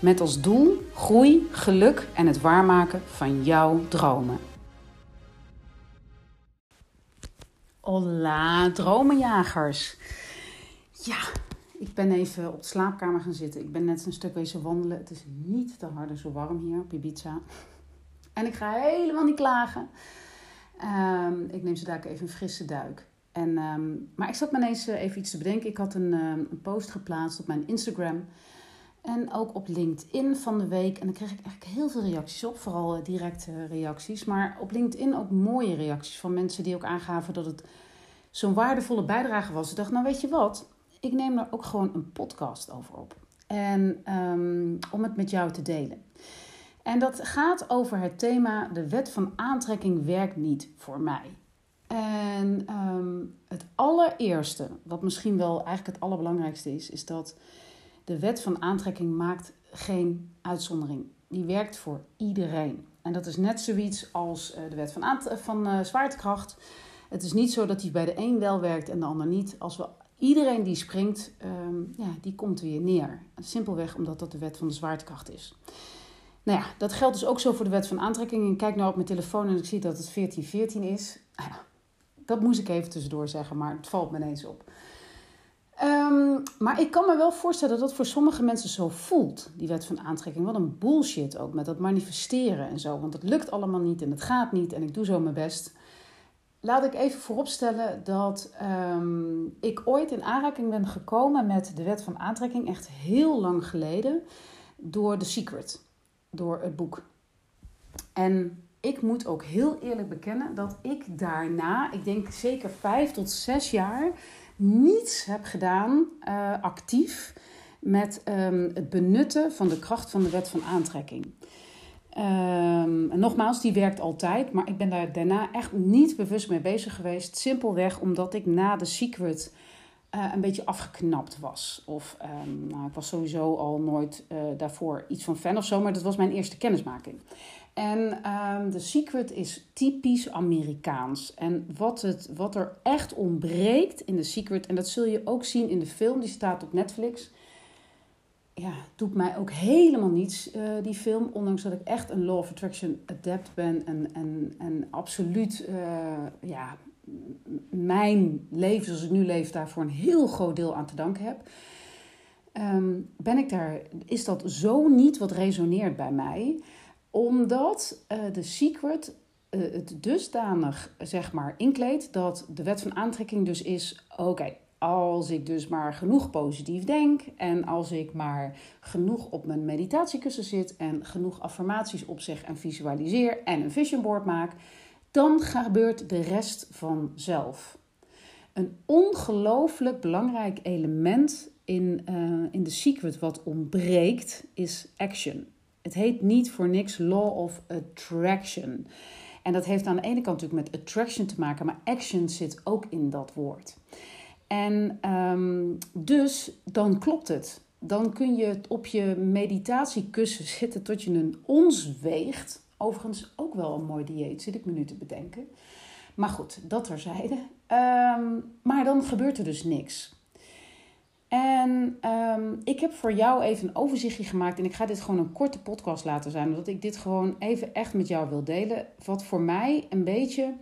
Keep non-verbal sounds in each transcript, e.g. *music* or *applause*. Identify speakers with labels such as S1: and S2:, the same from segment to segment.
S1: Met als doel groei, geluk en het waarmaken van jouw dromen. Hola, dromenjagers. Ja, ik ben even op de slaapkamer gaan zitten. Ik ben net een stuk wezen wandelen. Het is niet te harde zo warm hier op Ibiza. *laughs* En ik ga helemaal niet klagen. Um, ik neem ze daar even een frisse duik. En, um, maar ik zat me ineens even iets te bedenken. Ik had een, um, een post geplaatst op mijn Instagram. En ook op LinkedIn van de week. En daar kreeg ik eigenlijk heel veel reacties op. Vooral uh, directe reacties. Maar op LinkedIn ook mooie reacties van mensen die ook aangaven dat het zo'n waardevolle bijdrage was. Ik dacht, nou weet je wat? Ik neem er ook gewoon een podcast over op. En um, om het met jou te delen. En dat gaat over het thema: de wet van aantrekking werkt niet voor mij. En um, het allereerste, wat misschien wel eigenlijk het allerbelangrijkste is, is dat de wet van aantrekking maakt geen uitzondering. Die werkt voor iedereen. En dat is net zoiets als de wet van, van uh, zwaartekracht. Het is niet zo dat die bij de een wel werkt en de ander niet. Als we iedereen die springt, um, ja, die komt weer neer. Simpelweg omdat dat de wet van de zwaartekracht is. Nou ja, dat geldt dus ook zo voor de wet van aantrekking. Ik kijk nou op mijn telefoon en ik zie dat het 1414 is. Nou dat moest ik even tussendoor zeggen, maar het valt me ineens op. Um, maar ik kan me wel voorstellen dat dat voor sommige mensen zo voelt, die wet van aantrekking. Wat een bullshit ook met dat manifesteren en zo. Want het lukt allemaal niet en het gaat niet en ik doe zo mijn best. Laat ik even vooropstellen dat um, ik ooit in aanraking ben gekomen met de wet van aantrekking, echt heel lang geleden, door The Secret, door het boek. En ik moet ook heel eerlijk bekennen dat ik daarna, ik denk zeker vijf tot zes jaar, niets heb gedaan uh, actief met um, het benutten van de kracht van de wet van aantrekking. Um, en nogmaals, die werkt altijd, maar ik ben daar daarna echt niet bewust mee bezig geweest. Simpelweg omdat ik na de Secret uh, een beetje afgeknapt was. Of um, nou, ik was sowieso al nooit uh, daarvoor iets van fan of zo, maar dat was mijn eerste kennismaking. En um, The Secret is typisch Amerikaans. En wat, het, wat er echt ontbreekt in The Secret, en dat zul je ook zien in de film, die staat op Netflix. Ja, doet mij ook helemaal niets, uh, die film. Ondanks dat ik echt een Law of Attraction adept ben. En, en, en absoluut, uh, ja, mijn leven zoals ik nu leef, daar voor een heel groot deel aan te danken heb. Um, ben ik daar, is dat zo niet wat resoneert bij mij omdat uh, de secret uh, het dusdanig zeg maar inkleedt dat de wet van aantrekking dus is: oké, als ik dus maar genoeg positief denk en als ik maar genoeg op mijn meditatiekussen zit en genoeg affirmaties opzeg en visualiseer en een vision board maak, dan gebeurt de rest vanzelf. Een ongelooflijk belangrijk element in, uh, in de secret wat ontbreekt is action. Het heet niet voor niks Law of Attraction. En dat heeft aan de ene kant natuurlijk met attraction te maken, maar action zit ook in dat woord. En um, dus dan klopt het. Dan kun je op je meditatiekussen zitten tot je een ons weegt. Overigens ook wel een mooi dieet, zit ik me nu te bedenken. Maar goed, dat terzijde. Um, maar dan gebeurt er dus niks. En um, ik heb voor jou even een overzichtje gemaakt. En ik ga dit gewoon een korte podcast laten zijn. Omdat ik dit gewoon even echt met jou wil delen. Wat voor mij een beetje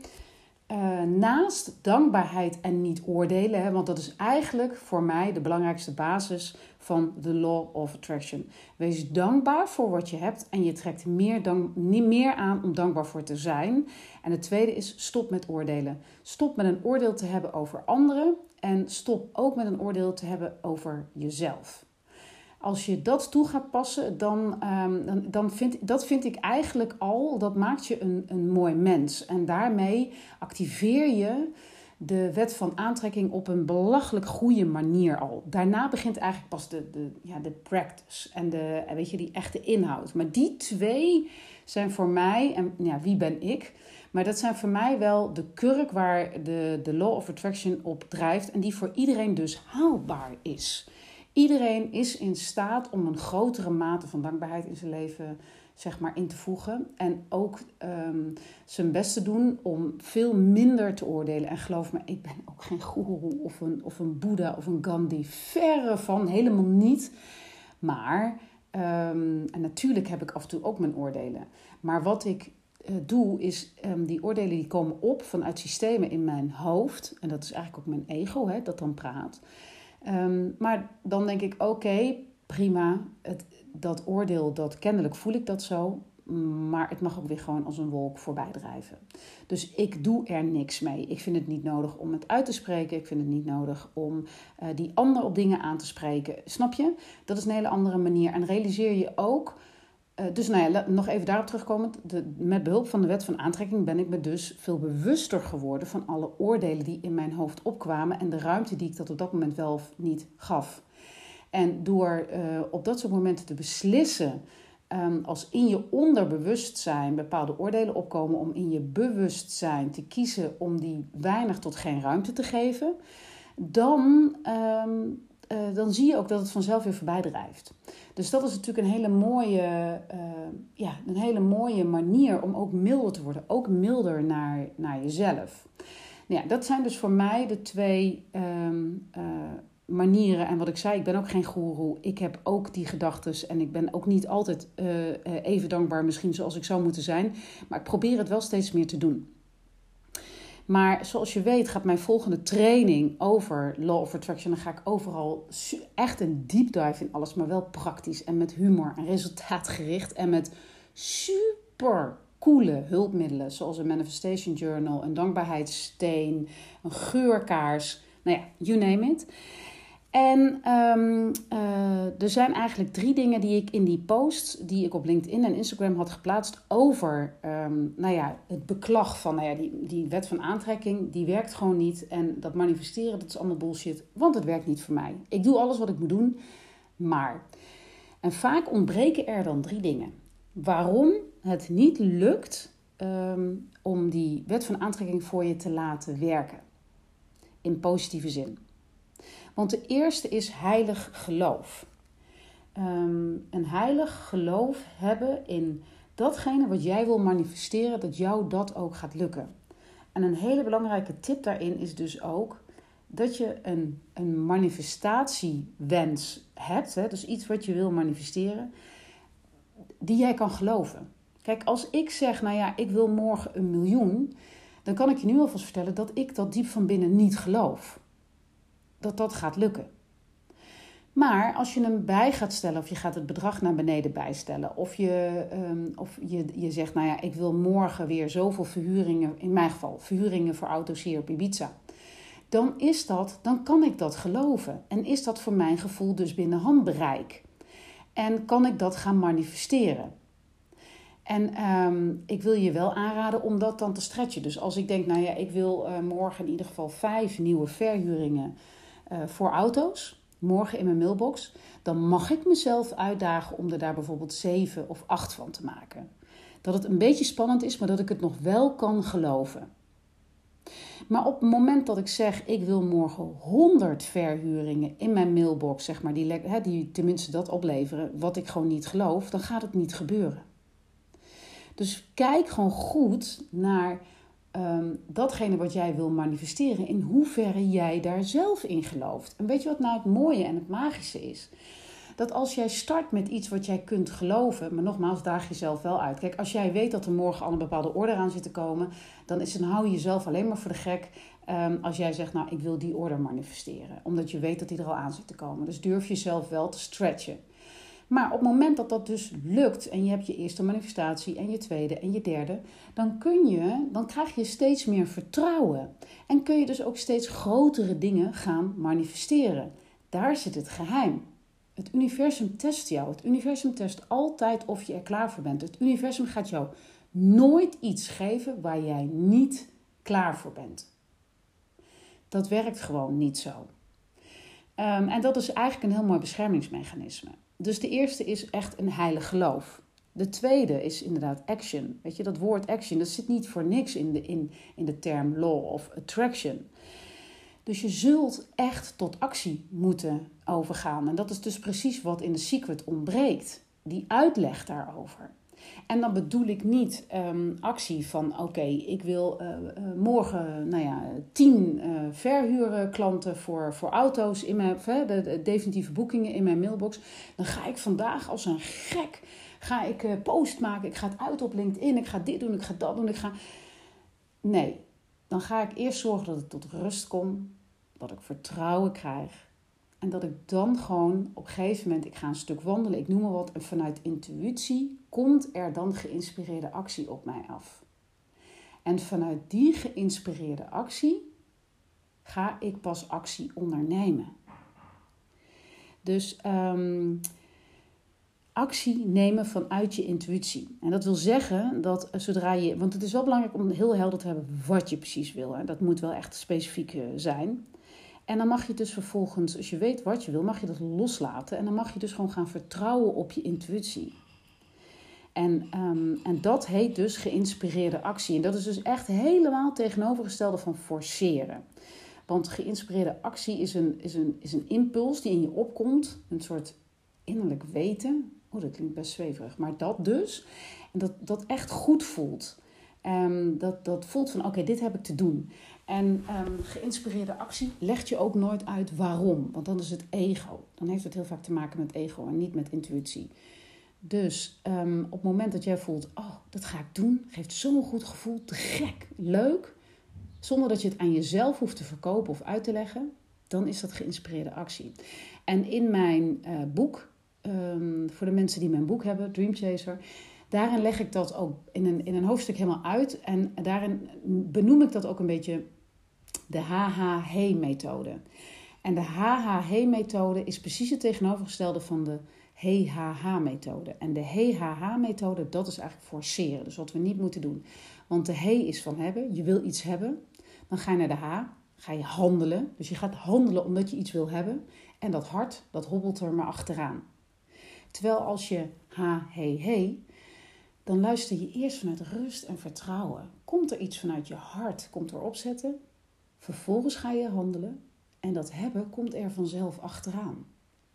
S1: uh, naast dankbaarheid en niet oordelen. Want dat is eigenlijk voor mij de belangrijkste basis van de Law of Attraction. Wees dankbaar voor wat je hebt. En je trekt meer, dank, niet meer aan om dankbaar voor te zijn. En het tweede is stop met oordelen. Stop met een oordeel te hebben over anderen. En stop ook met een oordeel te hebben over jezelf. Als je dat toe gaat passen, dan, um, dan, dan vind dat vind ik eigenlijk al, dat maakt je een, een mooi mens. En daarmee activeer je de wet van aantrekking op een belachelijk goede manier al. Daarna begint eigenlijk pas de, de, ja, de practice en de, weet je, die echte inhoud. Maar die twee zijn voor mij, en ja, wie ben ik? Maar dat zijn voor mij wel de kurk waar de, de Law of Attraction op drijft en die voor iedereen dus haalbaar is. Iedereen is in staat om een grotere mate van dankbaarheid in zijn leven zeg maar, in te voegen. En ook ehm, zijn best te doen om veel minder te oordelen. En geloof me, ik ben ook geen goeroe of een, of een boeddha of een Gandhi. Verre van, helemaal niet. Maar, ehm, en natuurlijk heb ik af en toe ook mijn oordelen. Maar wat ik uh, doe, is um, die oordelen die komen op vanuit systemen in mijn hoofd. En dat is eigenlijk ook mijn ego, hè, dat dan praat. Maar dan denk ik, oké, prima. Het, dat oordeel, dat kennelijk voel ik dat zo. Maar het mag ook weer gewoon als een wolk voorbij drijven. Dus ik doe er niks mee. Ik vind het niet nodig om het uit te spreken. Ik vind het niet nodig om uh, die ander op dingen aan te spreken. Snap je? Dat is een hele andere manier. En realiseer je ook. Uh, dus nou ja, nog even daarop terugkomen. De, met behulp van de wet van aantrekking ben ik me dus veel bewuster geworden van alle oordelen die in mijn hoofd opkwamen. En de ruimte die ik dat op dat moment wel of niet gaf. En door uh, op dat soort momenten te beslissen, um, als in je onderbewustzijn bepaalde oordelen opkomen, om in je bewustzijn te kiezen om die weinig tot geen ruimte te geven, dan, um, uh, dan zie je ook dat het vanzelf weer voorbij drijft. Dus dat is natuurlijk een hele mooie, uh, ja, een hele mooie manier om ook milder te worden, ook milder naar, naar jezelf. Nou ja, dat zijn dus voor mij de twee um, manieren. En wat ik zei, ik ben ook geen goeroe. Ik heb ook die gedachten en ik ben ook niet altijd even dankbaar, misschien zoals ik zou moeten zijn. Maar ik probeer het wel steeds meer te doen. Maar zoals je weet gaat mijn volgende training over Law of Attraction. Dan ga ik overal echt een deep dive in alles, maar wel praktisch en met humor en resultaatgericht. En met super coole hulpmiddelen, zoals een Manifestation Journal, een dankbaarheidssteen, een geurkaars. Nou ja, you name it. En um, uh, er zijn eigenlijk drie dingen die ik in die post die ik op LinkedIn en Instagram had geplaatst over um, nou ja, het beklag van nou ja, die, die wet van aantrekking, die werkt gewoon niet. En dat manifesteren, dat is allemaal bullshit, want het werkt niet voor mij. Ik doe alles wat ik moet doen, maar. En vaak ontbreken er dan drie dingen. Waarom het niet lukt um, om die wet van aantrekking voor je te laten werken. In positieve zin. Want de eerste is heilig geloof. Um, een heilig geloof hebben in datgene wat jij wil manifesteren, dat jou dat ook gaat lukken. En een hele belangrijke tip daarin is dus ook dat je een, een manifestatiewens hebt, hè, dus iets wat je wil manifesteren, die jij kan geloven. Kijk, als ik zeg, nou ja, ik wil morgen een miljoen, dan kan ik je nu alvast vertellen dat ik dat diep van binnen niet geloof dat dat gaat lukken. Maar als je hem bij gaat stellen, of je gaat het bedrag naar beneden bijstellen, of je, um, of je, je zegt, nou ja, ik wil morgen weer zoveel verhuringen, in mijn geval verhuringen voor auto's hier op Ibiza, dan is dat, dan kan ik dat geloven. En is dat voor mijn gevoel dus binnen handbereik. En kan ik dat gaan manifesteren. En um, ik wil je wel aanraden om dat dan te stretchen. Dus als ik denk, nou ja, ik wil uh, morgen in ieder geval vijf nieuwe verhuringen uh, voor auto's, morgen in mijn mailbox, dan mag ik mezelf uitdagen om er daar bijvoorbeeld zeven of acht van te maken. Dat het een beetje spannend is, maar dat ik het nog wel kan geloven. Maar op het moment dat ik zeg, ik wil morgen 100 verhuringen in mijn mailbox, zeg maar, die, die tenminste dat opleveren, wat ik gewoon niet geloof, dan gaat het niet gebeuren. Dus kijk gewoon goed naar um, datgene wat jij wil manifesteren, in hoeverre jij daar zelf in gelooft. En weet je wat nou het mooie en het magische is? Dat als jij start met iets wat jij kunt geloven, maar nogmaals, daag jezelf wel uit. Kijk, als jij weet dat er morgen al een bepaalde order aan zit te komen, dan, is, dan hou je jezelf alleen maar voor de gek um, als jij zegt, nou, ik wil die order manifesteren. Omdat je weet dat die er al aan zit te komen. Dus durf jezelf wel te stretchen. Maar op het moment dat dat dus lukt en je hebt je eerste manifestatie en je tweede en je derde, dan kun je, dan krijg je steeds meer vertrouwen. En kun je dus ook steeds grotere dingen gaan manifesteren. Daar zit het geheim. Het universum test jou. Het universum test altijd of je er klaar voor bent. Het universum gaat jou nooit iets geven waar jij niet klaar voor bent. Dat werkt gewoon niet zo. Ehm, en dat is eigenlijk een heel mooi beschermingsmechanisme. Dus de eerste is echt een heilig geloof. De tweede is inderdaad action. Weet je, dat woord action, dat zit niet voor niks in de, in, in de term law of attraction. Dus je zult echt tot actie moeten overgaan. En dat is dus precies wat in de secret ontbreekt. Die uitleg daarover. En dan bedoel ik niet um, actie van oké, ik wil uh, uh, morgen nou ja, tien uh, verhuren klanten voor, voor auto's in mijn de, de, definitieve boekingen in mijn mailbox. Dan ga ik vandaag als een gek ga ik post maken. Ik ga het uit op LinkedIn. Ik ga dit doen, ik ga dat doen. Ik ga... Nee, dan ga ik eerst zorgen dat ik tot rust kom. Dat ik vertrouwen krijg. En dat ik dan gewoon op een gegeven moment, ik ga een stuk wandelen, ik noem maar wat, en vanuit intuïtie komt er dan geïnspireerde actie op mij af. En vanuit die geïnspireerde actie ga ik pas actie ondernemen. Dus um, actie nemen vanuit je intuïtie. En dat wil zeggen dat zodra je, want het is wel belangrijk om heel helder te hebben wat je precies wil. Hè? Dat moet wel echt specifiek eh, zijn. En dan mag je dus vervolgens, als je weet wat je wil, mag je dat loslaten. En dan mag je dus gewoon gaan vertrouwen op je intuïtie. En, um, en dat heet dus geïnspireerde actie. En dat is dus echt helemaal tegenovergestelde van forceren. Want geïnspireerde actie is een, is, een, is een impuls die in je opkomt. Een soort innerlijk weten. Oh, dat klinkt best zweverig. Maar dat dus. En dat, dat echt goed voelt. Um, dat, dat voelt van oké, dit heb ik te doen. En um, geïnspireerde actie legt je ook nooit uit waarom, want dan is het ego. Dan heeft het heel vaak te maken met ego en niet met intuïtie. Dus um, op het moment dat jij voelt, oh, dat ga ik doen, geeft zo'n goed gevoel, te gek, leuk, zonder dat je het aan jezelf hoeft te verkopen of uit te leggen, dan is dat geïnspireerde actie. En in mijn uh, boek, um, voor de mensen die mijn boek hebben, Dream Chaser, daarin leg ik dat ook in een, in een hoofdstuk helemaal uit. En daarin benoem ik dat ook een beetje de HHH-methode. En de HHH-methode is precies het tegenovergestelde van de HHH-methode. En de HHH-methode, dat is eigenlijk forceren. Dus wat we niet moeten doen. Want de H is van hebben, je wil iets hebben. Dan ga je naar de H, ga je handelen. Dus je gaat handelen omdat je iets wil hebben. En dat hart, dat hobbelt er maar achteraan. Terwijl als je H, he, he, dan luister je eerst vanuit rust en vertrouwen. Komt er iets vanuit je hart, komt er opzetten, Vervolgens ga je handelen en dat hebben komt er vanzelf achteraan.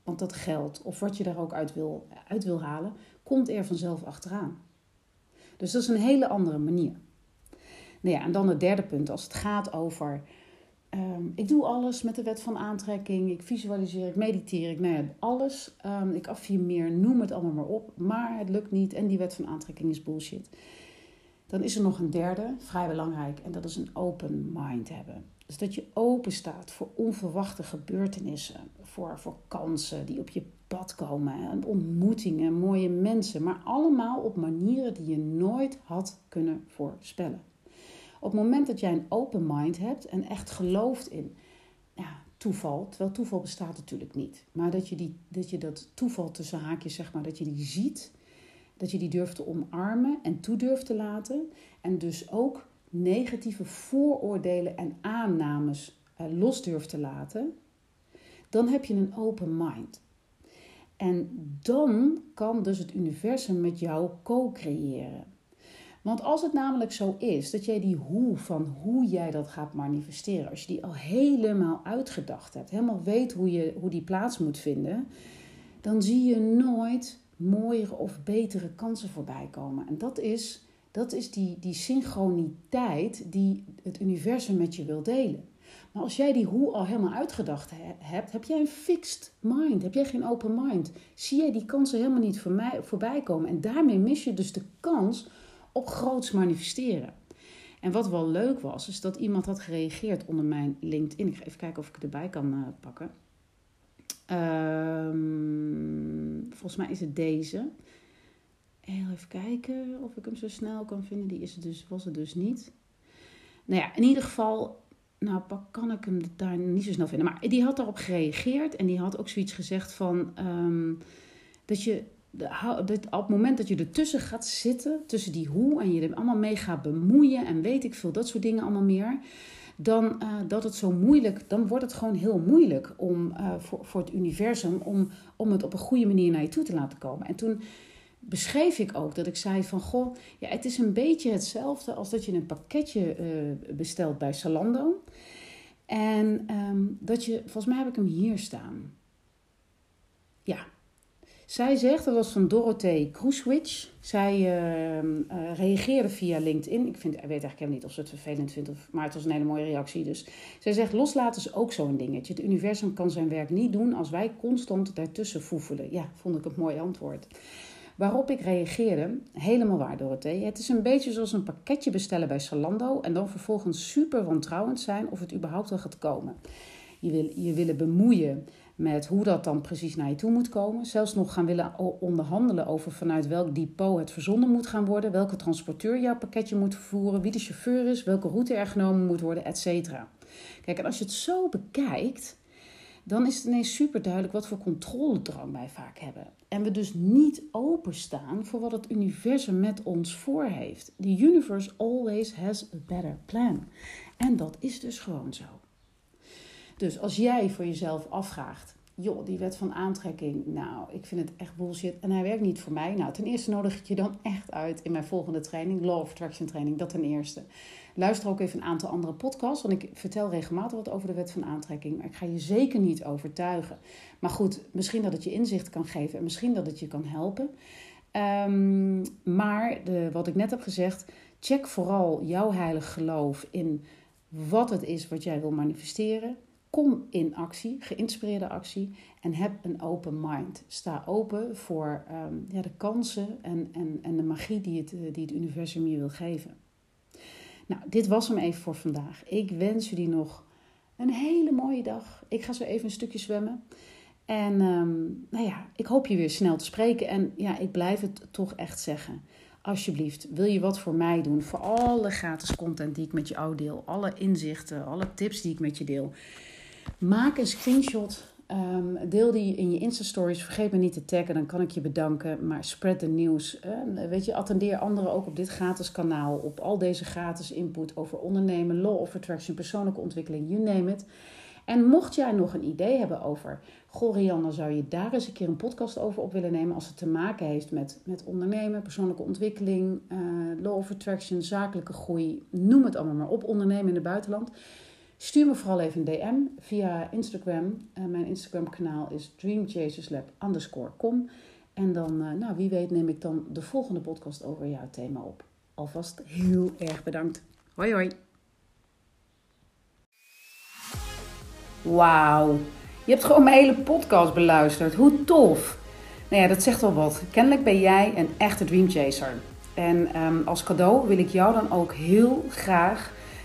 S1: Want dat geld, of wat je daar ook uit wil, halen, komt er vanzelf achteraan. Dus dat is een hele andere manier. Nou ja, en dan het derde punt, als het gaat over. Um, ik doe alles met de wet van aantrekking. Ik visualiseer, ik mediteer, ik nou ja, alles. Um, ik affirmeer, noem het allemaal maar op. Maar het lukt niet en die wet van aantrekking is bullshit. Dan is er nog een derde, vrij belangrijk, en dat is een open mind hebben. Dus dat je open staat voor onverwachte gebeurtenissen, voor, voor kansen die op je pad komen, ontmoetingen, mooie mensen, maar allemaal op manieren die je nooit had kunnen voorspellen. Op het moment dat jij een open mind hebt en echt gelooft in toeval, terwijl toeval bestaat natuurlijk niet, maar dat je, die, dat je dat toeval tussen haakjes, zeg maar, dat je die ziet, dat je die durft te omarmen en toe durft te laten en dus ook negatieve vooroordelen en aannames uh, los durft te laten, dan heb je een open mind. En dan kan dus het universum met jou co-creëren. Want als het namelijk zo is dat jij die hoe van hoe jij dat gaat manifesteren, als je die al helemaal uitgedacht hebt, helemaal weet hoe, je, hoe die plaats moet vinden, dan zie je nooit mooiere of betere kansen voorbij komen. En dat is dat is die, die synchroniteit die het universum met je wil delen. Maar als jij die hoe al helemaal uitgedacht hebt, heb jij een fixed mind. Heb jij geen open mind. Zie jij die kansen helemaal niet voor mij, voorbij komen. En daarmee mis je dus de kans op groots manifesteren. En wat wel leuk was, is dat iemand had gereageerd onder mijn LinkedIn. Ik ga even kijken of ik het erbij kan uh, pakken. Um, volgens mij is het deze. Even kijken of ik hem zo snel kan vinden. Die is dus, was het dus niet. Nou ja, in ieder geval, nou kan ik hem daar niet zo snel vinden. Maar die had daarop gereageerd en die had ook zoiets gezegd van um, dat je dat op het moment dat je ertussen gaat zitten, tussen die hoe en je er allemaal mee gaat bemoeien en weet ik veel, dat soort dingen allemaal meer, dan uh, dat het zo moeilijk, dan wordt het gewoon heel moeilijk om uh, voor, voor het universum om, om het op een goede manier naar je toe te laten komen. En toen beschreef ik ook dat ik zei van goh, ja, het is een beetje hetzelfde als dat je een pakketje uh, bestelt bij Salando. En um, dat je, volgens mij heb ik hem hier staan. Ja, zij zegt, dat was van Dorothee Kroeswitch. Zij uh, uh, reageerde via LinkedIn. Ik, vind, ik weet eigenlijk helemaal niet of ze het vervelend vindt, of, maar het was een hele mooie reactie. Dus zij zegt, loslaten is ook zo'n dingetje. Het universum kan zijn werk niet doen als wij constant daartussen voefelen. Ja, vond ik een mooi antwoord. Waarop ik reageerde, helemaal waar Dorothee. Het is een beetje zoals een pakketje bestellen bij Salando en dan vervolgens super wantrouwend zijn of het überhaupt wel gaat komen. Je wil je willen bemoeien met hoe dat dan precies naar je toe moet komen. Zelfs nog gaan willen onderhandelen over vanuit welk depot het verzonden moet gaan worden, welke transporteur jouw pakketje moet vervoeren, wie de chauffeur is, welke route er genomen moet worden, etc. Kijk, en als je het zo bekijkt, dan is het ineens super duidelijk wat voor controledrang wij vaak hebben. En we dus niet openstaan voor wat het universum met ons voor heeft. The universe always has a better plan. En dat is dus gewoon zo. Dus als jij voor jezelf afvraagt, joh, die wet van aantrekking, nou, ik vind het echt bullshit en hij werkt niet voor mij. Nou, ten eerste nodig ik je dan echt uit in mijn volgende training, Law of Attraction training, dat ten eerste. Luister ook even een aantal andere podcasts, want ik vertel regelmatig wat over de wet van aantrekking, maar ik ga je zeker niet overtuigen. Maar goed, misschien dat het je inzicht kan geven en misschien dat het je kan helpen. Um, maar de, wat ik net heb gezegd, check vooral jouw heilig geloof in wat het is wat jij wil manifesteren. Kom in actie, geïnspireerde actie en heb een open mind. Sta open voor um, ja, de kansen en, en, en de magie die het, die het universum je wil geven. Nou, dit was hem even voor vandaag. Ik wens jullie nog een hele mooie dag. Ik ga zo even een stukje zwemmen. En um, nou ja, ik hoop je weer snel te spreken. En ja, ik blijf het toch echt zeggen. Alsjeblieft, wil je wat voor mij doen? Voor alle gratis content die ik met jou deel. Alle inzichten, alle tips die ik met je deel. Maak een screenshot. Um, deel die in je Insta-stories. Vergeet me niet te taggen, dan kan ik je bedanken. Maar spread the news. Uh, weet je, attendeer anderen ook op dit gratis kanaal. Op al deze gratis input over ondernemen, law of attraction, persoonlijke ontwikkeling, you name it. En mocht jij nog een idee hebben over, goh Rianne, zou je daar eens een keer een podcast over op willen nemen als het te maken heeft met, met ondernemen, persoonlijke ontwikkeling, uh, law of attraction, zakelijke groei, noem het allemaal maar op, ondernemen in het buitenland. Stuur me vooral even een DM via Instagram. Uh, mijn Instagram kanaal is com. En dan, uh, nou wie weet neem ik dan de volgende podcast over jouw thema op. Alvast heel erg bedankt. Hoi hoi. Wauw, je hebt gewoon mijn hele podcast beluisterd. Hoe tof. Nou ja, dat zegt wel wat. Kennelijk ben jij een echte dreamchaser. En um, als cadeau wil ik jou dan ook heel graag